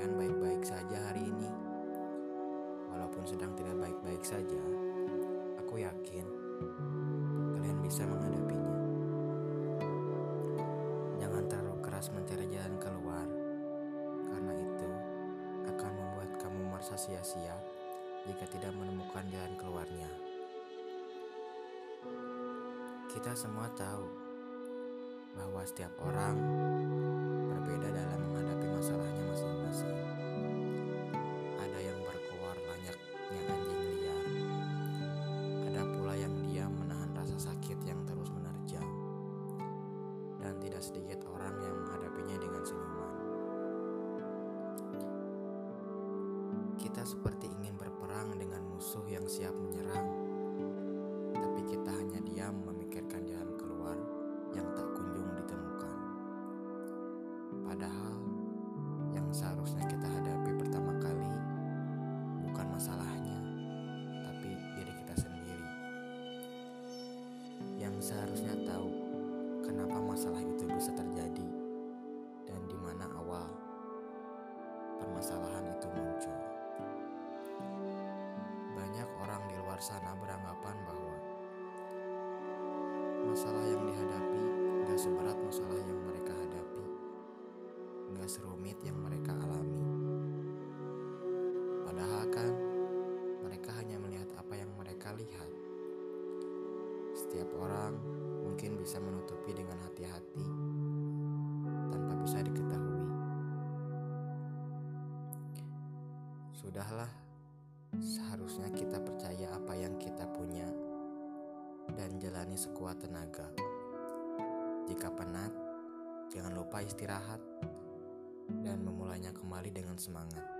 kalian baik-baik saja hari ini. Walaupun sedang tidak baik-baik saja, aku yakin kalian bisa menghadapinya. Jangan terlalu keras mencari jalan keluar, karena itu akan membuat kamu merasa sia-sia jika tidak menemukan jalan keluarnya. Kita semua tahu bahwa setiap orang berbeda dalam Sedikit orang yang menghadapinya dengan senyuman. Kita seperti ingin berperang dengan musuh yang siap menyerang. Tapi kita hanya diam memikirkan jalan keluar yang tak kunjung ditemukan. Padahal yang seharusnya kita hadapi pertama kali bukan masalahnya, tapi diri kita sendiri. Yang seharusnya tahu kenapa masalah permasalahan itu muncul. Banyak orang di luar sana beranggapan bahwa masalah yang dihadapi gak seberat masalah yang mereka hadapi, gak serumit yang mereka alami. Padahal kan mereka hanya melihat apa yang mereka lihat. Setiap orang mungkin bisa menutupi dengan hati-hati Sudahlah, seharusnya kita percaya apa yang kita punya dan jalani sekuat tenaga. Jika penat, jangan lupa istirahat dan memulainya kembali dengan semangat.